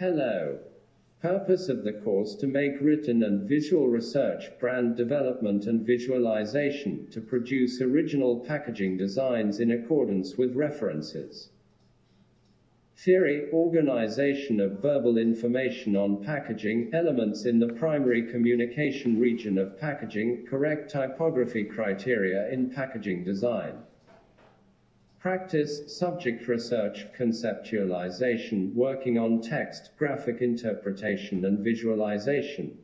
Hello. Purpose of the course to make written and visual research, brand development and visualization, to produce original packaging designs in accordance with references. Theory, organization of verbal information on packaging, elements in the primary communication region of packaging, correct typography criteria in packaging design. Practice, subject research, conceptualization, working on text, graphic interpretation and visualization.